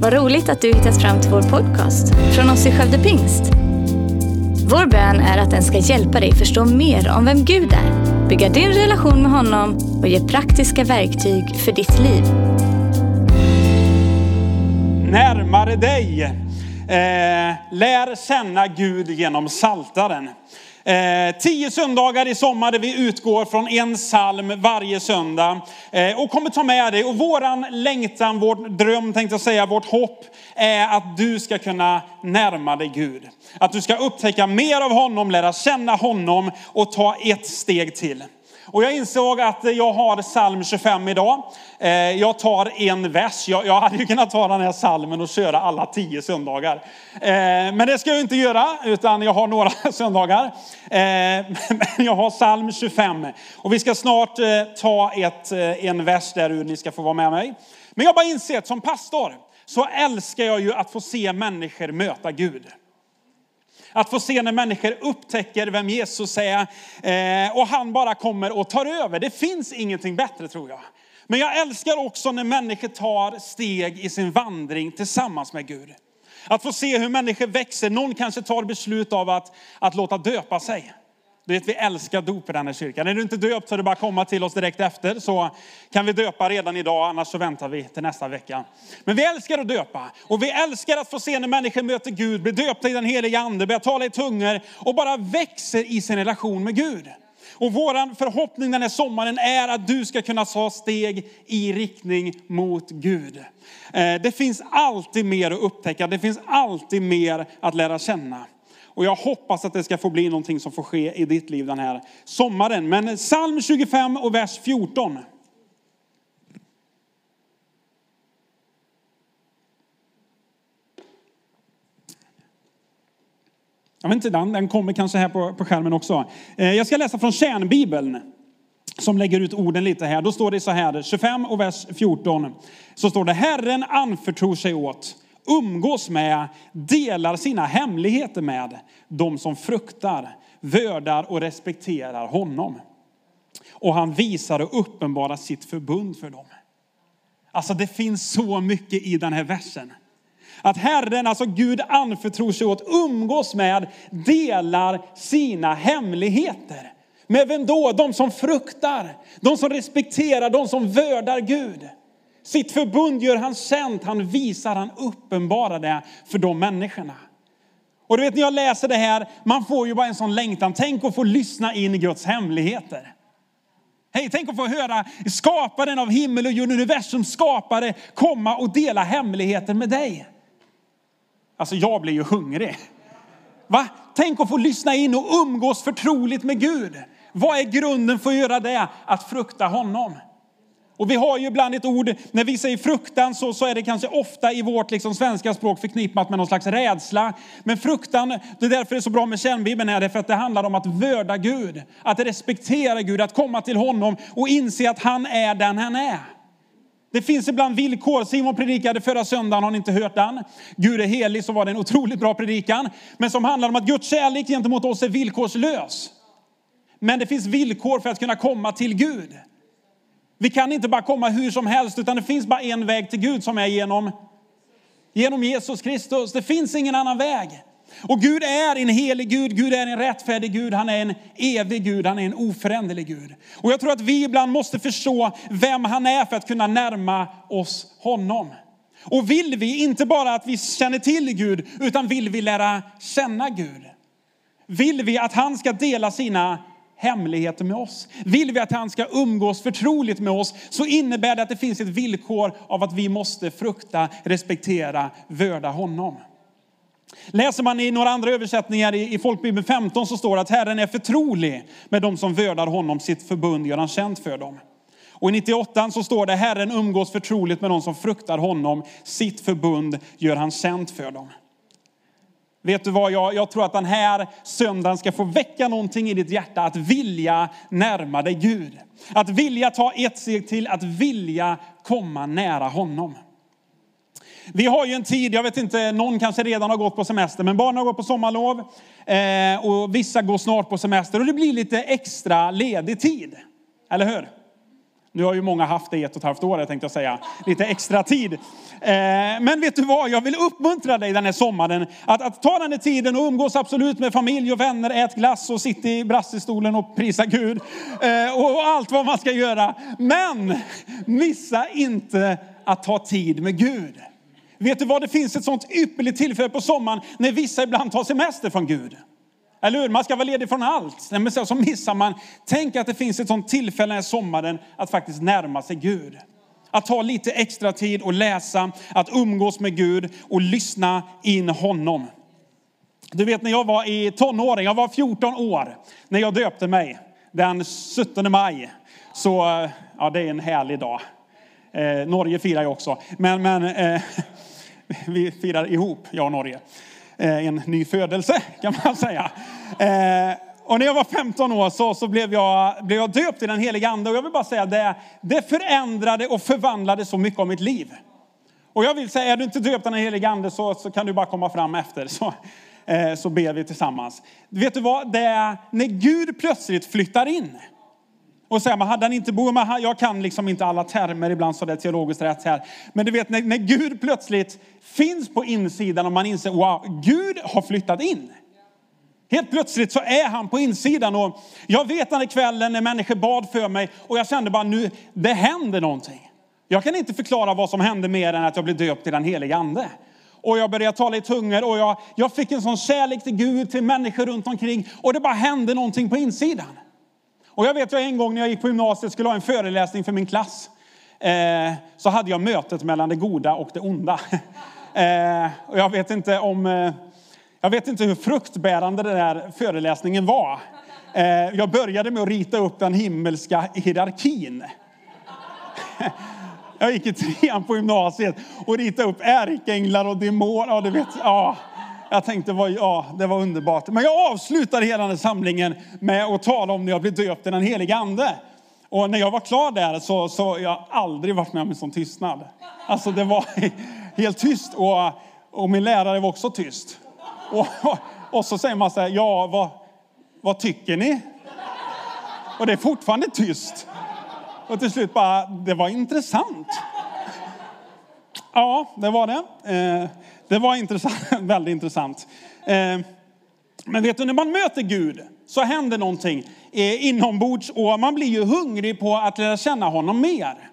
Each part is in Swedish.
Vad roligt att du hittat fram till vår podcast från oss i Skövde Pingst. Vår bön är att den ska hjälpa dig förstå mer om vem Gud är, bygga din relation med honom och ge praktiska verktyg för ditt liv. Närmare dig. Eh, lär känna Gud genom saltaren. Eh, tio söndagar i sommar där vi utgår från en psalm varje söndag. Eh, och kommer ta med dig. Och våran längtan, vår dröm tänkte jag säga, vårt hopp är att du ska kunna närma dig Gud. Att du ska upptäcka mer av honom, lära känna honom och ta ett steg till. Och jag insåg att jag har psalm 25 idag. Eh, jag tar en vers. Jag, jag hade ju kunnat ta den här psalmen och köra alla tio söndagar. Eh, men det ska jag inte göra, utan jag har några söndagar. Eh, men jag har psalm 25. Och vi ska snart ta ett, en vers där ur, ni ska få vara med mig. Men jag har bara insett som pastor så älskar jag ju att få se människor möta Gud. Att få se när människor upptäcker vem Jesus är eh, och han bara kommer och tar över. Det finns ingenting bättre tror jag. Men jag älskar också när människor tar steg i sin vandring tillsammans med Gud. Att få se hur människor växer. Någon kanske tar beslut av att, att låta döpa sig. Du vet, vi älskar dop i den här kyrkan. Är du inte döpt så är det bara att komma till oss direkt efter så kan vi döpa redan idag, annars så väntar vi till nästa vecka. Men vi älskar att döpa och vi älskar att få se när människor möter Gud, blir döpta i den heliga ande, börjar tala i tungor och bara växer i sin relation med Gud. Och vår förhoppning den här sommaren är att du ska kunna ta steg i riktning mot Gud. Eh, det finns alltid mer att upptäcka, det finns alltid mer att lära känna. Och jag hoppas att det ska få bli någonting som får ske i ditt liv den här sommaren. Men psalm 25 och vers 14. Jag vet inte, den, den kommer kanske här på, på skärmen också. Eh, jag ska läsa från Kärnbibeln som lägger ut orden lite här. Då står det så här, 25 och vers 14. Så står det, Herren anförtror sig åt umgås med, delar sina hemligheter med de som fruktar, vördar och respekterar honom. Och han visar och uppenbarar sitt förbund för dem. Alltså det finns så mycket i den här versen. Att Herren, alltså Gud anförtror sig åt, umgås med, delar sina hemligheter. Med vem då? De som fruktar, de som respekterar, de som vördar Gud. Sitt förbund gör han känt, han visar, han uppenbarar det för de människorna. Och du vet när jag läser det här, man får ju bara en sån längtan. Tänk att få lyssna in i Guds hemligheter. Hej, tänk att få höra skaparen av himmel och jord, universum skapare komma och dela hemligheter med dig. Alltså jag blir ju hungrig. Va? Tänk att få lyssna in och umgås förtroligt med Gud. Vad är grunden för att göra det? Att frukta honom. Och vi har ju ibland ett ord, när vi säger fruktan så, så är det kanske ofta i vårt liksom, svenska språk förknippat med någon slags rädsla. Men fruktan, det är därför det är så bra med kärnbibeln är det för att det handlar om att vörda Gud. Att respektera Gud, att komma till honom och inse att han är den han är. Det finns ibland villkor. Simon predikade förra söndagen, har ni inte hört den? Gud är helig, så var det en otroligt bra predikan. Men som handlar om att Guds kärlek gentemot oss är villkorslös. Men det finns villkor för att kunna komma till Gud. Vi kan inte bara komma hur som helst, utan det finns bara en väg till Gud som är genom, genom Jesus Kristus. Det finns ingen annan väg. Och Gud är en helig Gud, Gud är en rättfärdig Gud, han är en evig Gud, han är en oföränderlig Gud. Och jag tror att vi ibland måste förstå vem han är för att kunna närma oss honom. Och vill vi inte bara att vi känner till Gud, utan vill vi lära känna Gud. Vill vi att han ska dela sina hemligheter med oss. Vill vi att han ska umgås förtroligt med oss så innebär det att det finns ett villkor av att vi måste frukta, respektera, vörda honom. Läser man i några andra översättningar i Folkbibeln 15 så står det att Herren är förtrolig med de som vördar honom, sitt förbund gör han känt för dem. Och i 98 så står det Herren umgås förtroligt med de som fruktar honom, sitt förbund gör han känt för dem. Vet du vad, jag, jag tror att den här söndagen ska få väcka någonting i ditt hjärta, att vilja närma dig Gud. Att vilja ta ett steg till, att vilja komma nära honom. Vi har ju en tid, jag vet inte, någon kanske redan har gått på semester, men barnen har gått på sommarlov eh, och vissa går snart på semester och det blir lite extra ledig tid. Eller hur? Nu har ju många haft det i ett och ett halvt år, tänkte jag säga. Lite extra tid. Eh, men vet du vad, jag vill uppmuntra dig den här sommaren att, att ta den här tiden och umgås absolut med familj och vänner, ät glass och sitta i brassestolen och prisa Gud. Eh, och allt vad man ska göra. Men missa inte att ta tid med Gud. Vet du vad, det finns ett sånt ypperligt tillfälle på sommaren när vissa ibland tar semester från Gud. Eller hur? Man ska vara ledig från allt. Men så missar man. Tänk att det finns ett sånt tillfälle den här sommaren att faktiskt närma sig Gud. Att ta lite extra tid och läsa, att umgås med Gud och lyssna in honom. Du vet när jag var i tonåring, jag var 14 år när jag döpte mig den 17 maj. Så ja, det är en härlig dag. Eh, Norge firar jag också. Men, men eh, vi firar ihop, jag och Norge. Eh, en ny födelse kan man säga. Eh, och när jag var 15 år så, så blev, jag, blev jag döpt i den heliga ande. Och jag vill bara säga det, det förändrade och förvandlade så mycket av mitt liv. Och jag vill säga, är du inte döpt i den heliga ande så, så kan du bara komma fram efter. Så, eh, så ber vi tillsammans. Vet du vad? Det är när Gud plötsligt flyttar in. Och säger man, hade han inte bott, jag kan liksom inte alla termer ibland så det är teologiskt rätt här. Men du vet när, när Gud plötsligt finns på insidan och man inser, wow, Gud har flyttat in. Helt plötsligt så är han på insidan och jag vet den kvällen när människor bad för mig och jag kände bara nu, det händer någonting. Jag kan inte förklara vad som hände mer än att jag blev döpt i den heliga ande. Och jag började tala i tungor och jag, jag fick en sån kärlek till Gud, till människor runt omkring och det bara hände någonting på insidan. Och jag vet jag en gång när jag gick på gymnasiet skulle ha en föreläsning för min klass. Eh, så hade jag mötet mellan det goda och det onda. Eh, och jag vet inte om, eh, jag vet inte hur fruktbärande den där föreläsningen var. Eh, jag började med att rita upp den himmelska hierarkin. jag gick i trean på gymnasiet och ritade upp ärkeänglar och demoner. Ja, du vet, ja. Jag tänkte, ja, det var underbart. Men jag avslutade hela den samlingen med att tala om när jag blev döpt i den helige ande. Och när jag var klar där så, så jag aldrig varit med om en sån tystnad. Alltså det var helt tyst och, och min lärare var också tyst. Och, och, och så säger man så här, ja vad, vad tycker ni? Och det är fortfarande tyst. Och till slut bara, det var intressant. Ja, det var det. Eh, det var intressant, väldigt intressant. Eh, men vet du, när man möter Gud så händer någonting eh, inombords och man blir ju hungrig på att lära känna honom mer.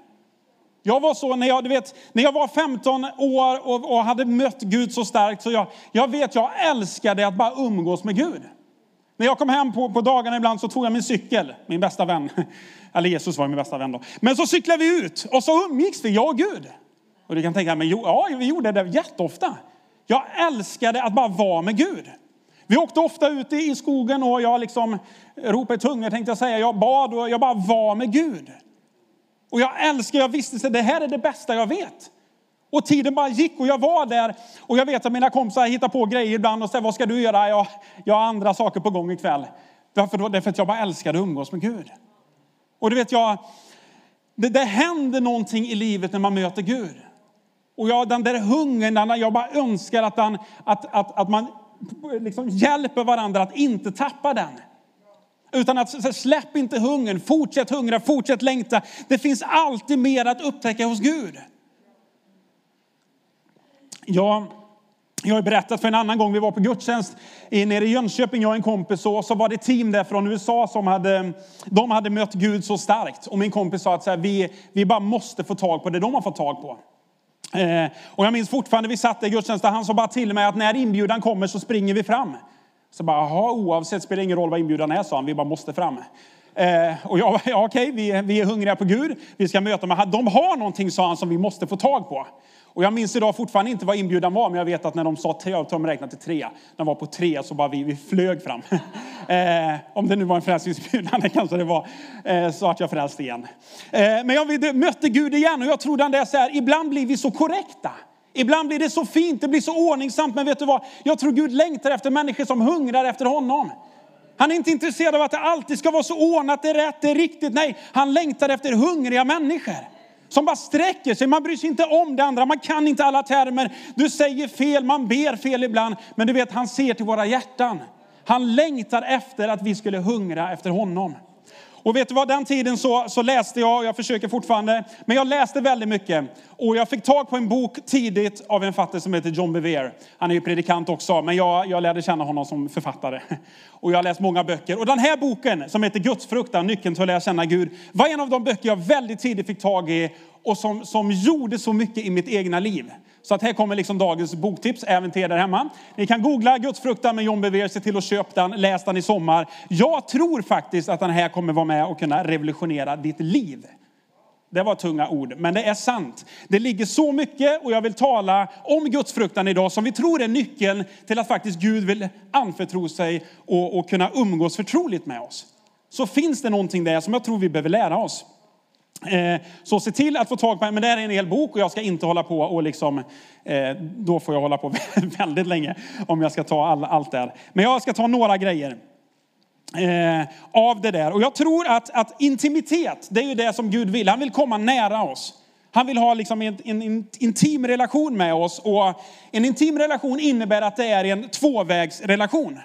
Jag var så när jag, du vet, när jag var 15 år och, och hade mött Gud så starkt så jag, jag vet, jag älskade att bara umgås med Gud. När jag kom hem på, på dagarna ibland så tog jag min cykel, min bästa vän. Eller Jesus var min bästa vän då. Men så cyklade vi ut och så umgicks vi, jag och Gud. Och du kan tänka, men jo, ja, vi gjorde det jätteofta. Jag älskade att bara vara med Gud. Vi åkte ofta ut i skogen och jag liksom ropade i tungor tänkte jag säga. Jag bad och jag bara var med Gud. Och jag älskar, jag visste att det här är det bästa jag vet. Och tiden bara gick och jag var där. Och jag vet att mina kompisar hittar på grejer ibland och säger, vad ska du göra? Jag, jag har andra saker på gång ikväll. Varför då? Därför att jag bara älskade att umgås med Gud. Och du vet, jag, det, det händer någonting i livet när man möter Gud. Och jag, den där hungern, jag bara önskar att, den, att, att, att man liksom hjälper varandra att inte tappa den. Utan att släpp inte hungern, fortsätt hungra, fortsätt längta. Det finns alltid mer att upptäcka hos Gud. Ja, jag har berättat för en annan gång, vi var på gudstjänst nere i Jönköping, jag och en kompis, och så var det team där från USA som hade, de hade mött Gud så starkt. Och min kompis sa att så här, vi, vi bara måste få tag på det de har fått tag på. Eh, och jag minns fortfarande, vi satt i gudstjänsten, han sa bara till mig att när inbjudan kommer så springer vi fram. Så bara, jaha, oavsett spelar ingen roll vad inbjudan är, sa han, vi bara måste fram. Eh, och jag, ja, okej, vi, vi är hungriga på Gud, vi ska möta med De har någonting, sa han, som vi måste få tag på. Och jag minns idag fortfarande inte vad inbjudan var, men jag vet att när de sa tre, av dem de räknade till tre. När de var på tre så bara vi, vi flög fram. eh, om det nu var en frälsningsinbjudan, det kanske det var, eh, så att jag frälst igen. Eh, men jag mötte Gud igen och jag trodde han är så här, ibland blir vi så korrekta. Ibland blir det så fint, det blir så ordningsamt, men vet du vad? Jag tror Gud längtar efter människor som hungrar efter honom. Han är inte intresserad av att det alltid ska vara så ordnat, det är rätt, det är riktigt. Nej, han längtar efter hungriga människor. Som bara sträcker sig, man bryr sig inte om det andra, man kan inte alla termer. Du säger fel, man ber fel ibland. Men du vet, han ser till våra hjärtan. Han längtar efter att vi skulle hungra efter honom. Och vet du vad, den tiden så, så läste jag, och jag försöker fortfarande, men jag läste väldigt mycket. Och jag fick tag på en bok tidigt av en författare som heter John Bevere. Han är ju predikant också, men jag, jag lärde känna honom som författare. Och jag har läst många böcker. Och den här boken som heter Gudsfruktan, nyckeln till att lära känna Gud, var en av de böcker jag väldigt tidigt fick tag i och som, som gjorde så mycket i mitt egna liv. Så att här kommer liksom dagens boktips även till er där hemma. Ni kan googla Gudsfruktan med John Bevere, se till att köpa den, läs den i sommar. Jag tror faktiskt att den här kommer vara med och kunna revolutionera ditt liv. Det var tunga ord, men det är sant. Det ligger så mycket och jag vill tala om gudsfruktan idag som vi tror är nyckeln till att faktiskt Gud vill anförtro sig och, och kunna umgås förtroligt med oss. Så finns det någonting där som jag tror vi behöver lära oss. Eh, så se till att få tag på, men det här är en hel bok och jag ska inte hålla på och liksom, eh, då får jag hålla på väldigt länge om jag ska ta all, allt där. Men jag ska ta några grejer eh, av det där. Och jag tror att, att intimitet, det är ju det som Gud vill. Han vill komma nära oss. Han vill ha liksom en, en, en, intim relation med oss. Och en intim relation innebär att det är en tvåvägsrelation.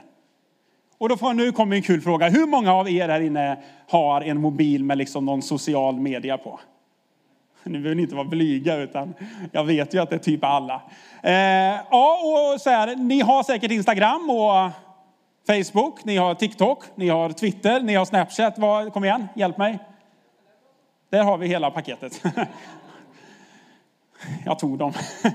Och då får, nu kommer en kul fråga. Hur många av er här inne har en mobil med liksom någon social media på? Nu behöver ni inte vara blyga, utan jag vet ju att det är typ alla. Eh, ja, och så här, ni har säkert Instagram och Facebook, ni har TikTok, ni har Twitter, ni har Snapchat. Vad, kom igen, hjälp mig. Där har vi hela paketet. Jag tog dem.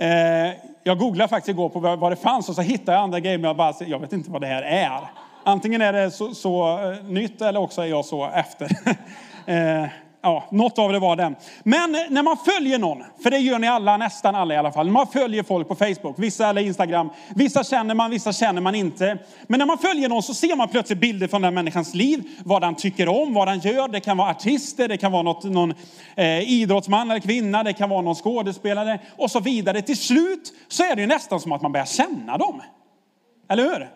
Eh, jag googlade faktiskt igår på vad det fanns och så hittade jag andra grejer, men jag, bara, jag vet inte vad det här är. Antingen är det så, så eh, nytt eller också är jag så efter. Eh, Ja, något av det var den. Men när man följer någon, för det gör ni alla, nästan alla i alla fall. Man följer folk på Facebook, vissa eller Instagram. Vissa känner man, vissa känner man inte. Men när man följer någon så ser man plötsligt bilder från den människans liv, vad han tycker om, vad han gör. Det kan vara artister, det kan vara något, någon eh, idrottsman eller kvinna, det kan vara någon skådespelare och så vidare. Till slut så är det ju nästan som att man börjar känna dem. Eller hur?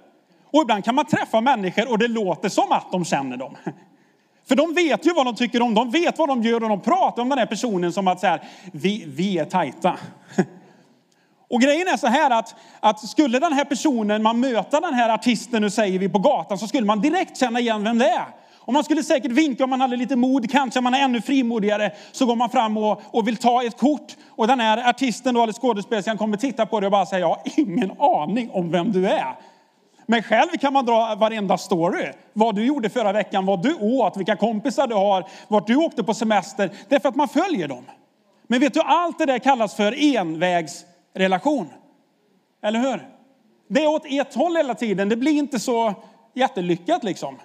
Och ibland kan man träffa människor och det låter som att de känner dem. För de vet ju vad de tycker om, de vet vad de gör och de pratar om den här personen som att så här, vi, vi är tajta. Och grejen är så här att, att skulle den här personen, man möta den här artisten, nu säger vi på gatan, så skulle man direkt känna igen vem det är. Och man skulle säkert vinka om man hade lite mod, kanske man är ännu frimodigare, så går man fram och, och vill ta ett kort. Och den här artisten då, eller skådespelerskan kommer titta på det och bara säga, jag har ingen aning om vem du är. Men själv kan man dra varenda story. Vad du gjorde förra veckan, vad du åt, vilka kompisar du har, vart du åkte på semester. Det är för att man följer dem. Men vet du, allt det där kallas för envägsrelation. Eller hur? Det är åt ett håll hela tiden. Det blir inte så jättelyckat liksom.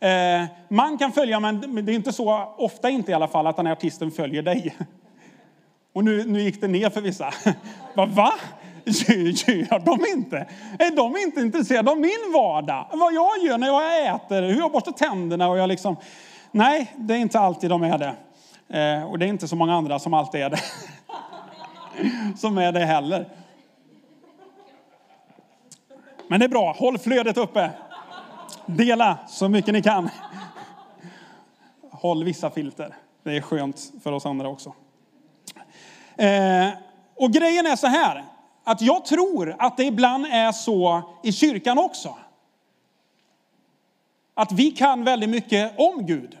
Eh, man kan följa, men det är inte så ofta inte i alla fall att den här artisten följer dig. Och nu, nu gick det ner för vissa. Va? Gör de inte? Är de inte intresserade av min vardag? Vad jag gör när jag äter, hur jag borstar tänderna och jag liksom... Nej, det är inte alltid de är det. Eh, och det är inte så många andra som alltid är det. som är det heller. Men det är bra, håll flödet uppe. Dela så mycket ni kan. Håll vissa filter. Det är skönt för oss andra också. Eh, och grejen är så här, att jag tror att det ibland är så i kyrkan också. Att vi kan väldigt mycket om Gud.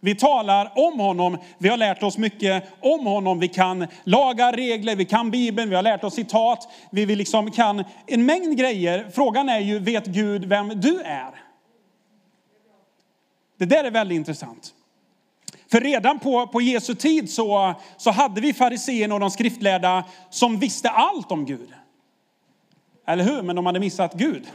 Vi talar om honom, vi har lärt oss mycket om honom. Vi kan laga regler, vi kan Bibeln, vi har lärt oss citat. Vi, vi liksom kan en mängd grejer. Frågan är ju, vet Gud vem du är? Det där är väldigt intressant. För redan på, på Jesu tid så, så hade vi fariséerna och de skriftlärda som visste allt om Gud. Eller hur? Men de hade missat Gud.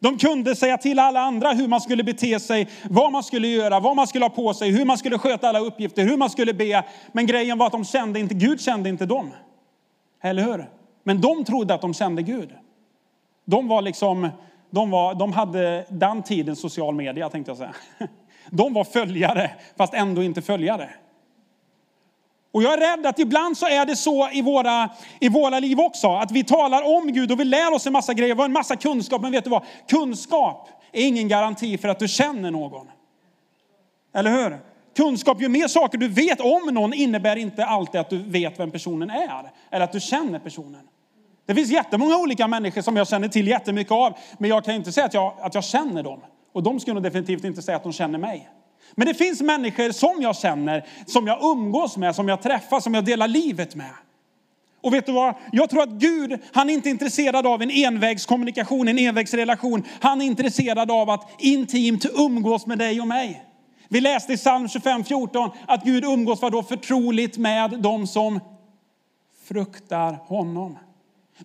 De kunde säga till alla andra hur man skulle bete sig, vad man skulle göra, vad man skulle ha på sig, hur man skulle sköta alla uppgifter, hur man skulle be. Men grejen var att de kände inte, Gud kände inte dem. Eller hur? Men de trodde att de kände Gud. De var liksom, de, var, de hade den tidens social media tänkte jag säga. De var följare, fast ändå inte följare. Och jag är rädd att ibland så är det så i våra, i våra liv också, att vi talar om Gud och vi lär oss en massa grejer, vi har en massa kunskap, men vet du vad? Kunskap är ingen garanti för att du känner någon. Eller hur? Kunskap, ju mer saker du vet om någon innebär inte alltid att du vet vem personen är, eller att du känner personen. Det finns jättemånga olika människor som jag känner till jättemycket av, men jag kan inte säga att jag, att jag känner dem. Och de skulle nog definitivt inte säga att de känner mig. Men det finns människor som jag känner, som jag umgås med, som jag träffar, som jag delar livet med. Och vet du vad? Jag tror att Gud, han är inte intresserad av en envägskommunikation, en envägsrelation. Han är intresserad av att intimt umgås med dig och mig. Vi läste i psalm 25.14 att Gud umgås vadå? Förtroligt med dem som fruktar honom.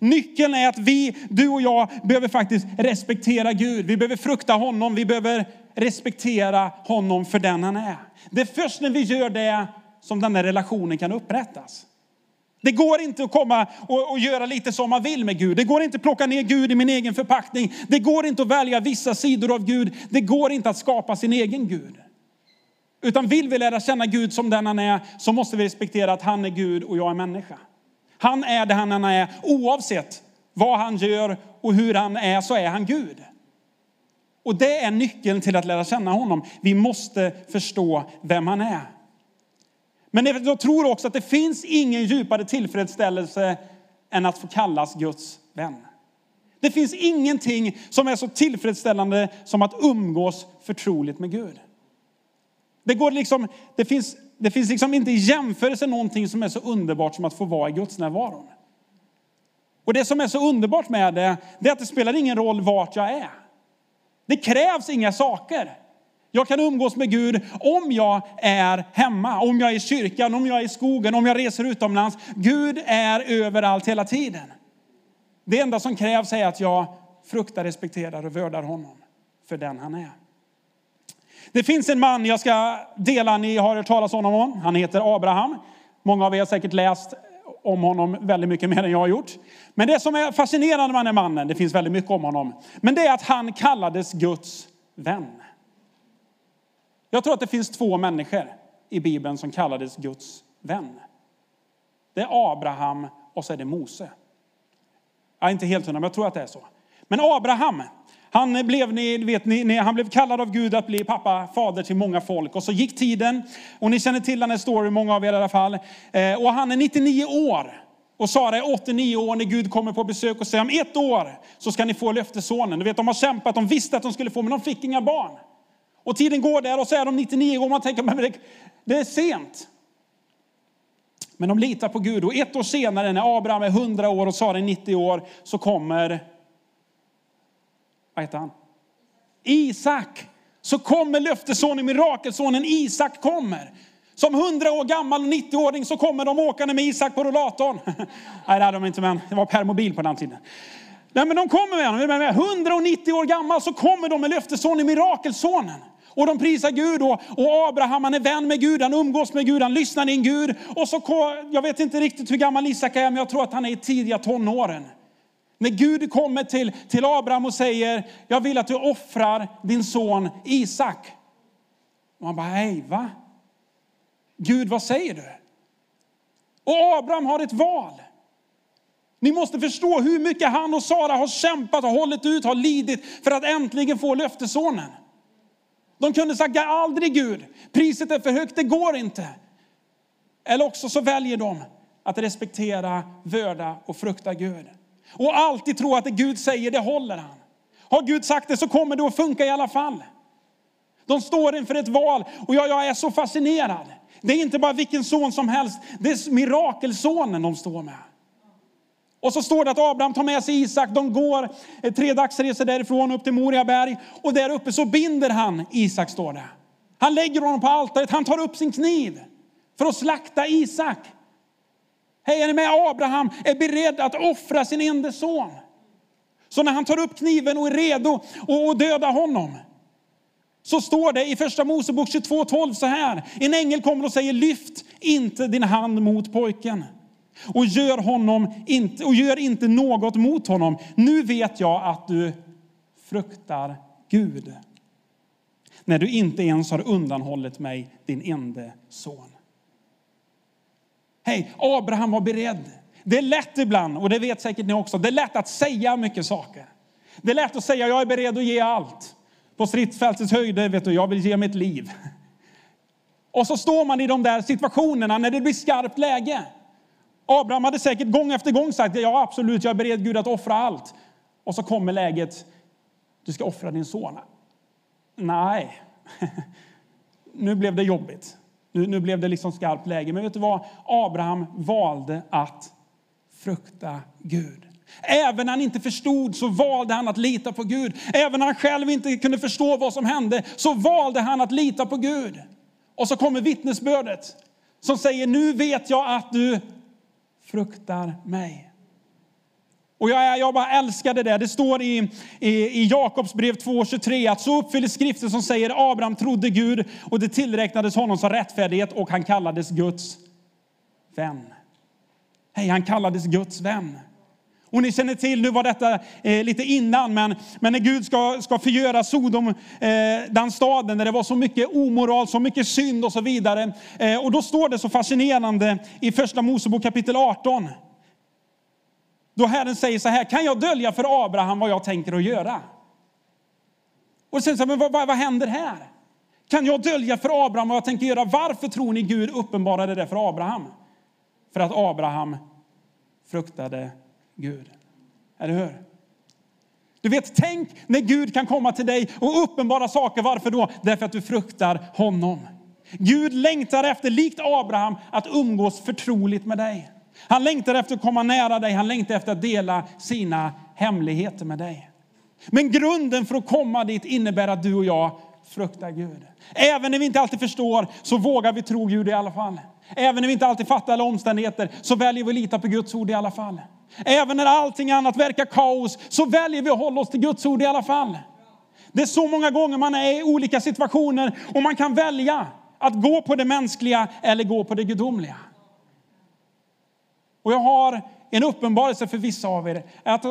Nyckeln är att vi, du och jag, behöver faktiskt respektera Gud. Vi behöver frukta honom. Vi behöver respektera honom för den han är. Det är först när vi gör det som den här relationen kan upprättas. Det går inte att komma och, och, göra lite som man vill med Gud. Det går inte att plocka ner Gud i min egen förpackning. Det går inte att välja vissa sidor av Gud. Det går inte att skapa sin egen Gud. Utan vill vi lära känna Gud som den han är så måste vi respektera att han är Gud och jag är människa. Han är det han är oavsett vad han gör och hur han är så är han Gud. Och det är nyckeln till att lära känna honom. Vi måste förstå vem han är. Men jag tror också att det finns ingen djupare tillfredsställelse än att få kallas Guds vän. Det finns ingenting som är så tillfredsställande som att umgås förtroligt med Gud. Det, går liksom, det finns, det finns liksom inte i jämförelse någonting som är så underbart som att få vara i Guds närvaro. Och det som är så underbart med det, det är att det spelar ingen roll vart jag är. Det krävs inga saker. Jag kan umgås med Gud om jag är hemma, om jag är i kyrkan, om jag är i skogen, om jag reser utomlands. Gud är överallt hela tiden. Det enda som krävs är att jag fruktar, respekterar och vördar honom för den han är. Det finns en man jag ska dela, ni har hört talas om honom. Han heter Abraham. Många av er har säkert läst om honom väldigt mycket mer än jag har gjort. Men det som är fascinerande med den här mannen, det finns väldigt mycket om honom, men det är att han kallades Guds vän. Jag tror att det finns två människor i Bibeln som kallades Guds vän. Det är Abraham och så är det Mose. Jag är inte helt hundra, men jag tror att det är så. Men Abraham, han blev, ni vet, ni, han blev kallad av Gud att bli pappa, fader till många folk. Och så gick tiden, och ni känner till den här storyn, många av er i alla fall. Eh, och han är 99 år. Och Sara är 89 år när Gud kommer på besök och säger om ett år så ska ni få löftessonen. Du vet, de har kämpat, de visste att de skulle få, men de fick inga barn. Och tiden går där och så är de 99 år. Man tänker, men det, det är sent. Men de litar på Gud och ett år senare när Abraham är 100 år och Sara är 90 år så kommer, vad heter han? Isak. Så kommer löftessonen, mirakelsonen Isak kommer. Som 100 år gammal och 90-åring så kommer de åkande med Isak på rollatorn. Nej, det hade de inte, men det var permobil på den tiden. Nej, men de kommer med honom. 190 år gammal så kommer de med löftessonen, mirakelsonen. Och de prisar Gud och, och Abraham han är vän med Gud, han umgås med Gud, han lyssnar in Gud. Och så, jag vet inte riktigt hur gammal Isak är, men jag tror att han är i tidiga tonåren. När Gud kommer till, till Abraham och säger, jag vill att du offrar din son Isak. Och han bara, hej va? Gud vad säger du? Och Abraham har ett val. Ni måste förstå hur mycket han och Sara har kämpat och hållit ut, har lidit för att äntligen få löftessonen. De kunde sagt, aldrig Gud, priset är för högt, det går inte. Eller också så väljer de att respektera, vörda och frukta Gud. Och alltid tro att det Gud säger, det håller han. Har Gud sagt det så kommer det att funka i alla fall. De står inför ett val och jag, jag är så fascinerad. Det är inte bara vilken son som helst, det är mirakelsonen de står med. Och så står det att Abraham tar med sig Isak. De går tre dagsresor därifrån upp till Moriaberg. Och där uppe så binder han Isak, står det. Han lägger honom på altaret. Han tar upp sin kniv för att slakta Isak. Hej, är ni med? Abraham är beredd att offra sin enda son. Så när han tar upp kniven och är redo att döda honom, så står det i första Mosebok 22.12 så här. En ängel kommer och säger, lyft inte din hand mot pojken och gör, honom inte, och gör inte något mot honom. Nu vet jag att du fruktar Gud. När du inte ens har undanhållit mig din enda son. Hej, Abraham var beredd. Det är lätt ibland, och det vet säkert ni också, det är lätt att säga mycket saker. Det är lätt att säga, jag är beredd att ge allt. På stridsfältets höjder, vet du, jag vill ge mitt liv. Och så står man i de där situationerna när det blir skarpt läge. Abraham hade säkert gång efter gång sagt, ja absolut, jag är beredd Gud att offra allt. Och så kommer läget, du ska offra din son. nej, nu blev det jobbigt. Nu, nu blev det liksom skarpt läge. Men vet du vad? Abraham valde att frukta Gud. Även när han inte förstod så valde han att lita på Gud. Även när han själv inte kunde förstå vad som hände så valde han att lita på Gud. Och så kommer vittnesbördet som säger nu vet jag att du fruktar mig. Och jag, jag bara älskar det. Det står i, i, i Jakobs brev 2.23 att så uppfylls skriften som säger Abraham trodde Gud och det tillräknades honom som rättfärdighet och han kallades Guds vän. Hej, han kallades Guds vän. Och ni känner till, nu var detta eh, lite innan, men, men när Gud ska, ska förgöra Sodom, eh, den staden där det var så mycket omoral, så mycket synd och så vidare. Eh, och då står det så fascinerande i första Mosebok kapitel 18. Då Herren säger så här, kan jag dölja för Abraham vad jag tänker att göra? Och sen så men vad, vad, vad händer här? Kan jag dölja för Abraham vad jag tänker göra? Varför tror ni Gud uppenbarade det för Abraham? För att Abraham fruktade Gud. Eller hur? Du vet, tänk när Gud kan komma till dig och uppenbara saker. Varför då? Därför att du fruktar honom. Gud längtar efter, likt Abraham, att umgås förtroligt med dig. Han längtar efter att komma nära dig, han längtar efter att dela sina hemligheter med dig. Men grunden för att komma dit innebär att du och jag fruktar Gud. Även när vi inte alltid förstår så vågar vi tro Gud i alla fall. Även när vi inte alltid fattar alla omständigheter så väljer vi att lita på Guds ord i alla fall. Även när allting annat verkar kaos så väljer vi att hålla oss till Guds ord i alla fall. Det är så många gånger man är i olika situationer och man kan välja att gå på det mänskliga eller gå på det gudomliga. Och jag har en uppenbarelse för vissa av er,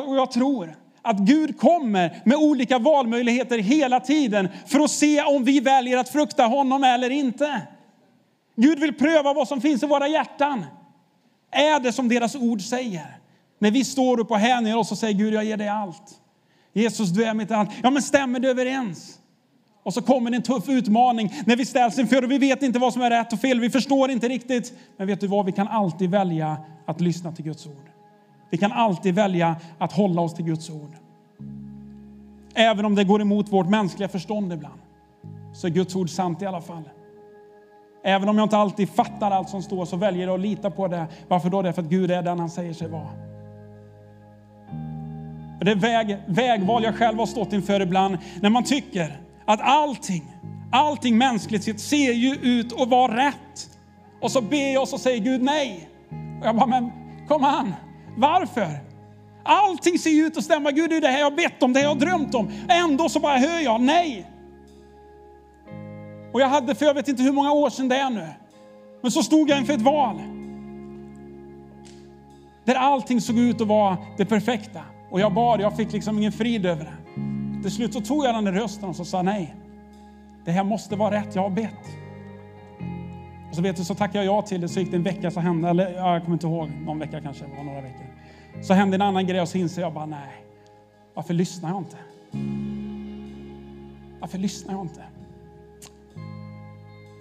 och jag tror att Gud kommer med olika valmöjligheter hela tiden för att se om vi väljer att frukta honom eller inte. Gud vill pröva vad som finns i våra hjärtan. Är det som deras ord säger? När vi står upp och hänger oss och säger Gud, jag ger dig allt. Jesus, du är mitt allt. Ja, men stämmer det överens? Och så kommer det en tuff utmaning när vi ställs inför och vi vet inte vad som är rätt och fel. Vi förstår inte riktigt. Men vet du vad? Vi kan alltid välja att lyssna till Guds ord. Vi kan alltid välja att hålla oss till Guds ord. Även om det går emot vårt mänskliga förstånd ibland, så är Guds ord sant i alla fall. Även om jag inte alltid fattar allt som står så väljer jag att lita på det. Varför då? Därför att Gud är den han säger sig vara. Det är väg, vägval jag själv har stått inför ibland när man tycker att allting, allting mänskligt sett ser ju ut att vara rätt. Och så ber jag och så säger Gud nej. Och jag bara, men kom an, varför? Allting ser ju ut att stämma. Gud, det är det här jag har bett om, det här jag har drömt om. Ändå så bara hör jag nej. Och jag hade för jag vet inte hur många år sedan det är nu. Men så stod jag inför ett val. Där allting såg ut att vara det perfekta. Och jag bad, jag fick liksom ingen frid över det. Till slut så tog jag den där rösten och så sa nej. Det här måste vara rätt, jag har bett. Och så vet du, så tackade jag ja till det, så gick det en vecka så hände, eller jag kommer inte ihåg, någon vecka kanske, det var några veckor. Så hände en annan grej och så inser jag bara nej, varför lyssnar jag inte? Varför lyssnar jag inte?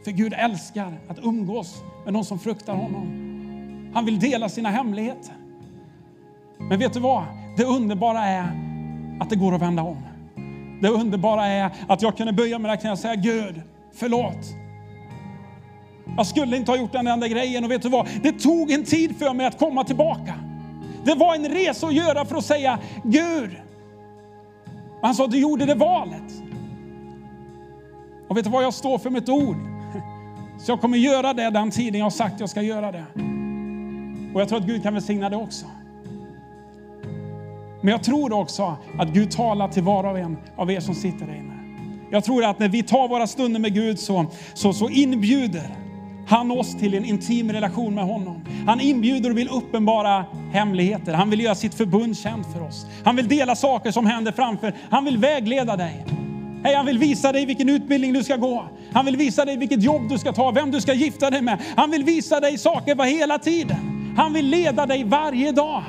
För Gud älskar att umgås med någon som fruktar honom. Han vill dela sina hemligheter. Men vet du vad? Det underbara är att det går att vända om. Det underbara är att jag kunde böja mig där och säga Gud, förlåt. Jag skulle inte ha gjort den enda grejen och vet du vad? Det tog en tid för mig att komma tillbaka. Det var en resa att göra för att säga Gud. Han sa, du gjorde det valet. Och vet du vad? Jag står för mitt ord. Så jag kommer göra det den tiden jag har sagt jag ska göra det. Och jag tror att Gud kan välsigna det också. Men jag tror också att Gud talar till var och en av er som sitter där inne. Jag tror att när vi tar våra stunder med Gud så, så, så inbjuder han oss till en intim relation med honom. Han inbjuder och vill uppenbara hemligheter. Han vill göra sitt förbund känt för oss. Han vill dela saker som händer framför. Han vill vägleda dig. Hey, han vill visa dig vilken utbildning du ska gå. Han vill visa dig vilket jobb du ska ta, vem du ska gifta dig med. Han vill visa dig saker var hela tiden. Han vill leda dig varje dag.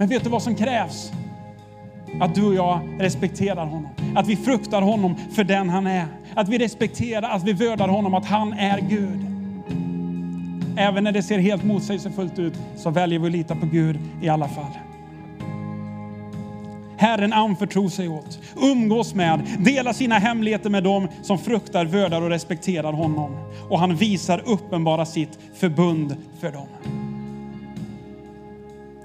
Men vet du vad som krävs? Att du och jag respekterar honom. Att vi fruktar honom för den han är. Att vi respekterar, att vi vördar honom, att han är Gud. Även när det ser helt motsägelsefullt ut så väljer vi att lita på Gud i alla fall. Herren anförtror sig åt, umgås med, delar sina hemligheter med dem som fruktar, vördar och respekterar honom. Och han visar uppenbara sitt förbund för dem.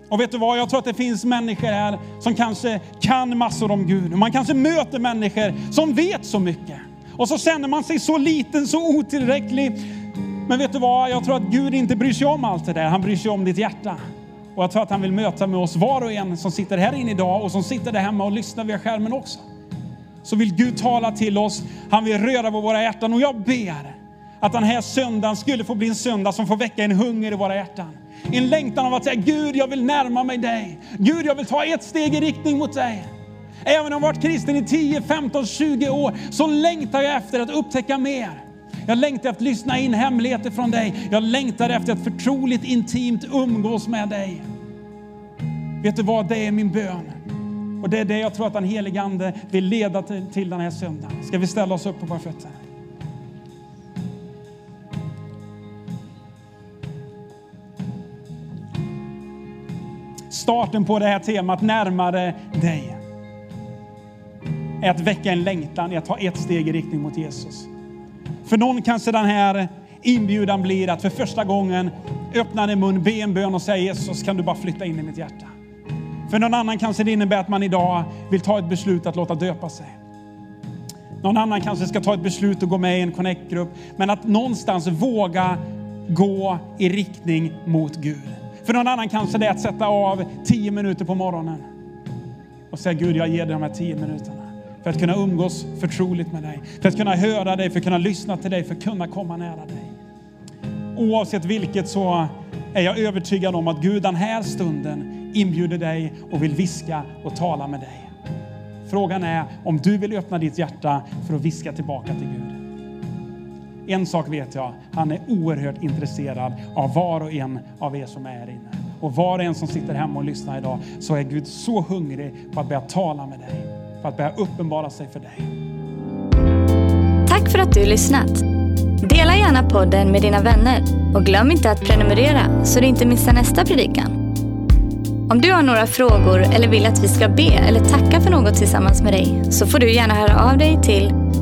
Och vet du vad, jag tror att det finns människor här som kanske kan massor om Gud. Man kanske möter människor som vet så mycket. Och så känner man sig så liten, så otillräcklig. Men vet du vad, jag tror att Gud inte bryr sig om allt det där. Han bryr sig om ditt hjärta. Och jag tror att han vill möta med oss var och en som sitter här inne idag och som sitter där hemma och lyssnar via skärmen också. Så vill Gud tala till oss. Han vill röra på våra hjärtan och jag ber att den här söndagen skulle få bli en söndag som får väcka en hunger i våra hjärtan. En längtan av att säga Gud, jag vill närma mig dig. Gud, jag vill ta ett steg i riktning mot dig. Även om jag varit kristen i 10, 15, 20 år så längtar jag efter att upptäcka mer. Jag längtar efter att lyssna in hemligheter från dig. Jag längtar efter att förtroligt, intimt umgås med dig. Vet du vad? Det är min bön. Och det är det jag tror att den helige Ande vill leda till, till den här söndagen. Ska vi ställa oss upp på våra fötter? Starten på det här temat närmare dig är att väcka en längtan i att ta ett steg i riktning mot Jesus. För någon kanske den här inbjudan blir att för första gången öppna din mun, be en bön och säga Jesus kan du bara flytta in i mitt hjärta. För någon annan kanske det innebär att man idag vill ta ett beslut att låta döpa sig. Någon annan kanske ska ta ett beslut och gå med i en connect-grupp. Men att någonstans våga gå i riktning mot Gud. För någon annan kanske det är att sätta av tio minuter på morgonen och säga Gud, jag ger dig de här tio minuterna för att kunna umgås förtroligt med dig, för att kunna höra dig, för att kunna lyssna till dig, för att kunna komma nära dig. Oavsett vilket så är jag övertygad om att Gud den här stunden inbjuder dig och vill viska och tala med dig. Frågan är om du vill öppna ditt hjärta för att viska tillbaka till Gud. En sak vet jag, han är oerhört intresserad av var och en av er som är här inne. Och var och en som sitter hemma och lyssnar idag så är Gud så hungrig på att börja tala med dig, för att börja uppenbara sig för dig. Tack för att du lyssnat. Dela gärna podden med dina vänner och glöm inte att prenumerera så du inte missar nästa predikan. Om du har några frågor eller vill att vi ska be eller tacka för något tillsammans med dig så får du gärna höra av dig till